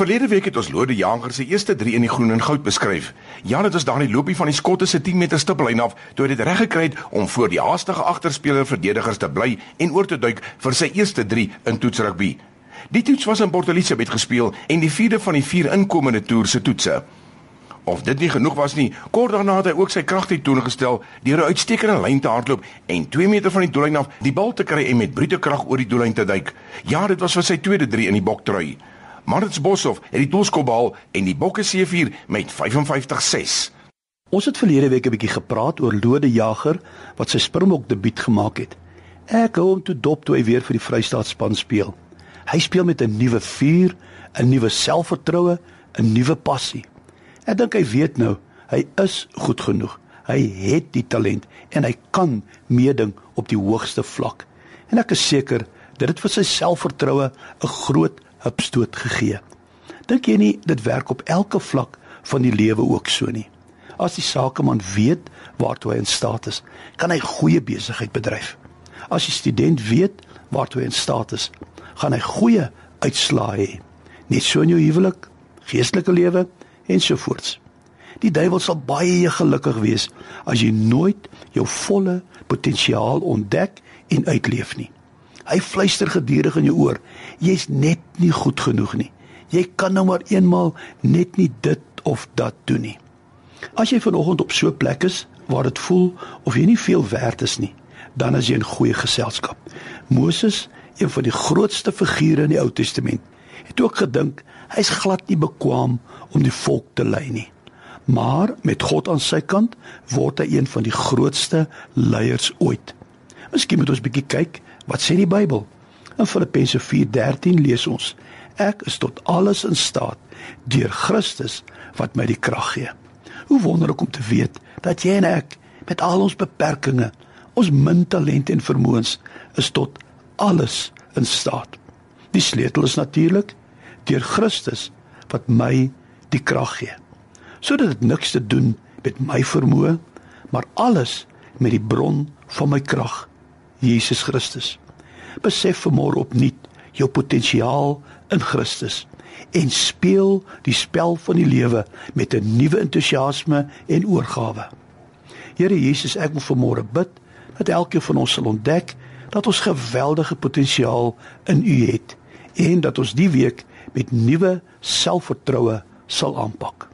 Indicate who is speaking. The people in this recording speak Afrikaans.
Speaker 1: Verlede week het ons Lode Jager se eerste 3 in die groen en goud beskryf. Ja, dit was daar die loopie van die skotte se 10 meter stippellyn af toe hy dit reg gekry het om voor die haastige agterspeler verdedigers te bly en oor te duik vir sy eerste 3 in toetsrugby. Die toets was in Port Elizabeth gespeel en die vierde van die vier inkomende toer se toetse. Of dit nie genoeg was nie, kort daarna het hy ook sy kragte toongestel deur 'n uitstekende lyn te hardloop en 2 meter van die doellyn af die bal te kry en met brute krag oor die doellyn te duik. Ja, dit was vir sy tweede 3 in die boktrui. Marits Boshoff het die doelskop behaal en die Bokke seëvier met 55-6.
Speaker 2: Ons het verlede week 'n bietjie gepraat oor Lode Jager wat sy Springbok debuut gemaak het. Ek hou hom toe dop toe hy weer vir die Vrystaatspan speel. Hy speel met 'n nuwe vuur, 'n nuwe selfvertroue, 'n nuwe passie. Ek dink hy weet nou, hy is goed genoeg. Hy het die talent en hy kan meeding op die hoogste vlak. En ek is seker dit het vir sy selfvertroue 'n groot hupstoot gegee. Dink jy nie dit werk op elke vlak van die lewe ook so nie? As die sakeman weet waartoe hy in staat is, kan hy goeie besigheid bedryf. As die student weet waartoe hy in staat is, gaan hy goeie uitslae hê. Net so in jou huwelik, geestelike lewe ensovoorts. Die duiwel sal baie gelukkig wees as jy nooit jou volle potensiaal ontdek en uitleef nie. Hy fluister gedurig in jou oor. Jy's net nie goed genoeg nie. Jy kan nou maar eenmal net nie dit of dat doen nie. As jy vanoggend op so 'n plek is waar dit voel of jy nie veel werd is nie, dan is jy in goeie geselskap. Moses, een van die grootste figure in die Ou Testament, het ook gedink hy's glad nie bekwam om die volk te lei nie. Maar met God aan sy kant word hy een van die grootste leiers ooit. Miskien moet ons bietjie kyk Wat sê die Bybel? In Filippense 4:13 lees ons: Ek is tot alles in staat deur Christus wat my die krag gee. Hoe wonderlik om te weet dat jy en ek met al ons beperkings, ons min talente en vermoëns is tot alles in staat. Die sleutel is natuurlik deur Christus wat my die krag gee. Sodat dit niks te doen met my vermoë, maar alles met die bron van my krag Jesus Christus. Besef vanmôre opnuut jou potensiaal in Christus en speel die spel van die lewe met 'n nuwe entoesiasme en oorgawe. Here Jesus, ek wil vanmôre bid dat elkeen van ons sal ontdek dat ons geweldige potensiaal in U het en dat ons die week met nuwe selfvertroue sal aanpak.